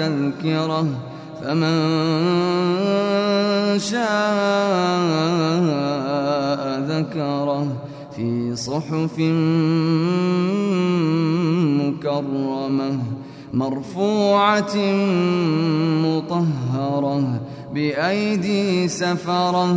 تذكرة فمن شاء ذكره في صحف مكرمة مرفوعة مطهرة بأيدي سفرة.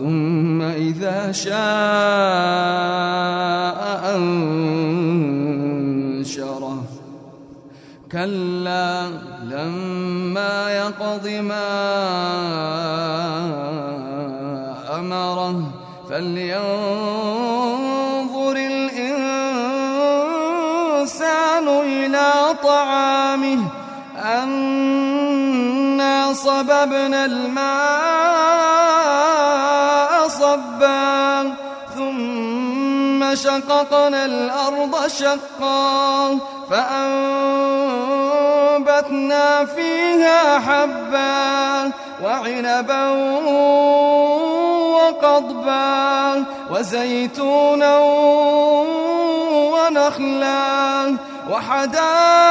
ثم إذا شاء أنشره. كلا لما يقض ما أمره فلينظر الإنسان إلى طعامه. أنا صببنا الماء شققنا الأرض شقا فأنبتنا فيها حبا وعنبا وقضبا وزيتونا ونخلا وحدائق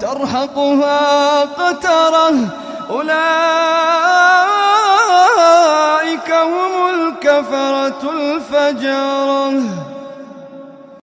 ترهقها قترة أولئك هم الكفرة الفجرة.